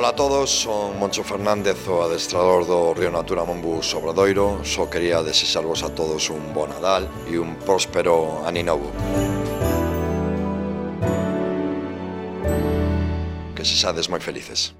Ola a todos, son Moncho Fernández, o adestrador do Río Natura Monbu Sobradoiro. Só quería desexarvos a todos un bo Nadal e un próspero aninovo. Que se sades moi felices.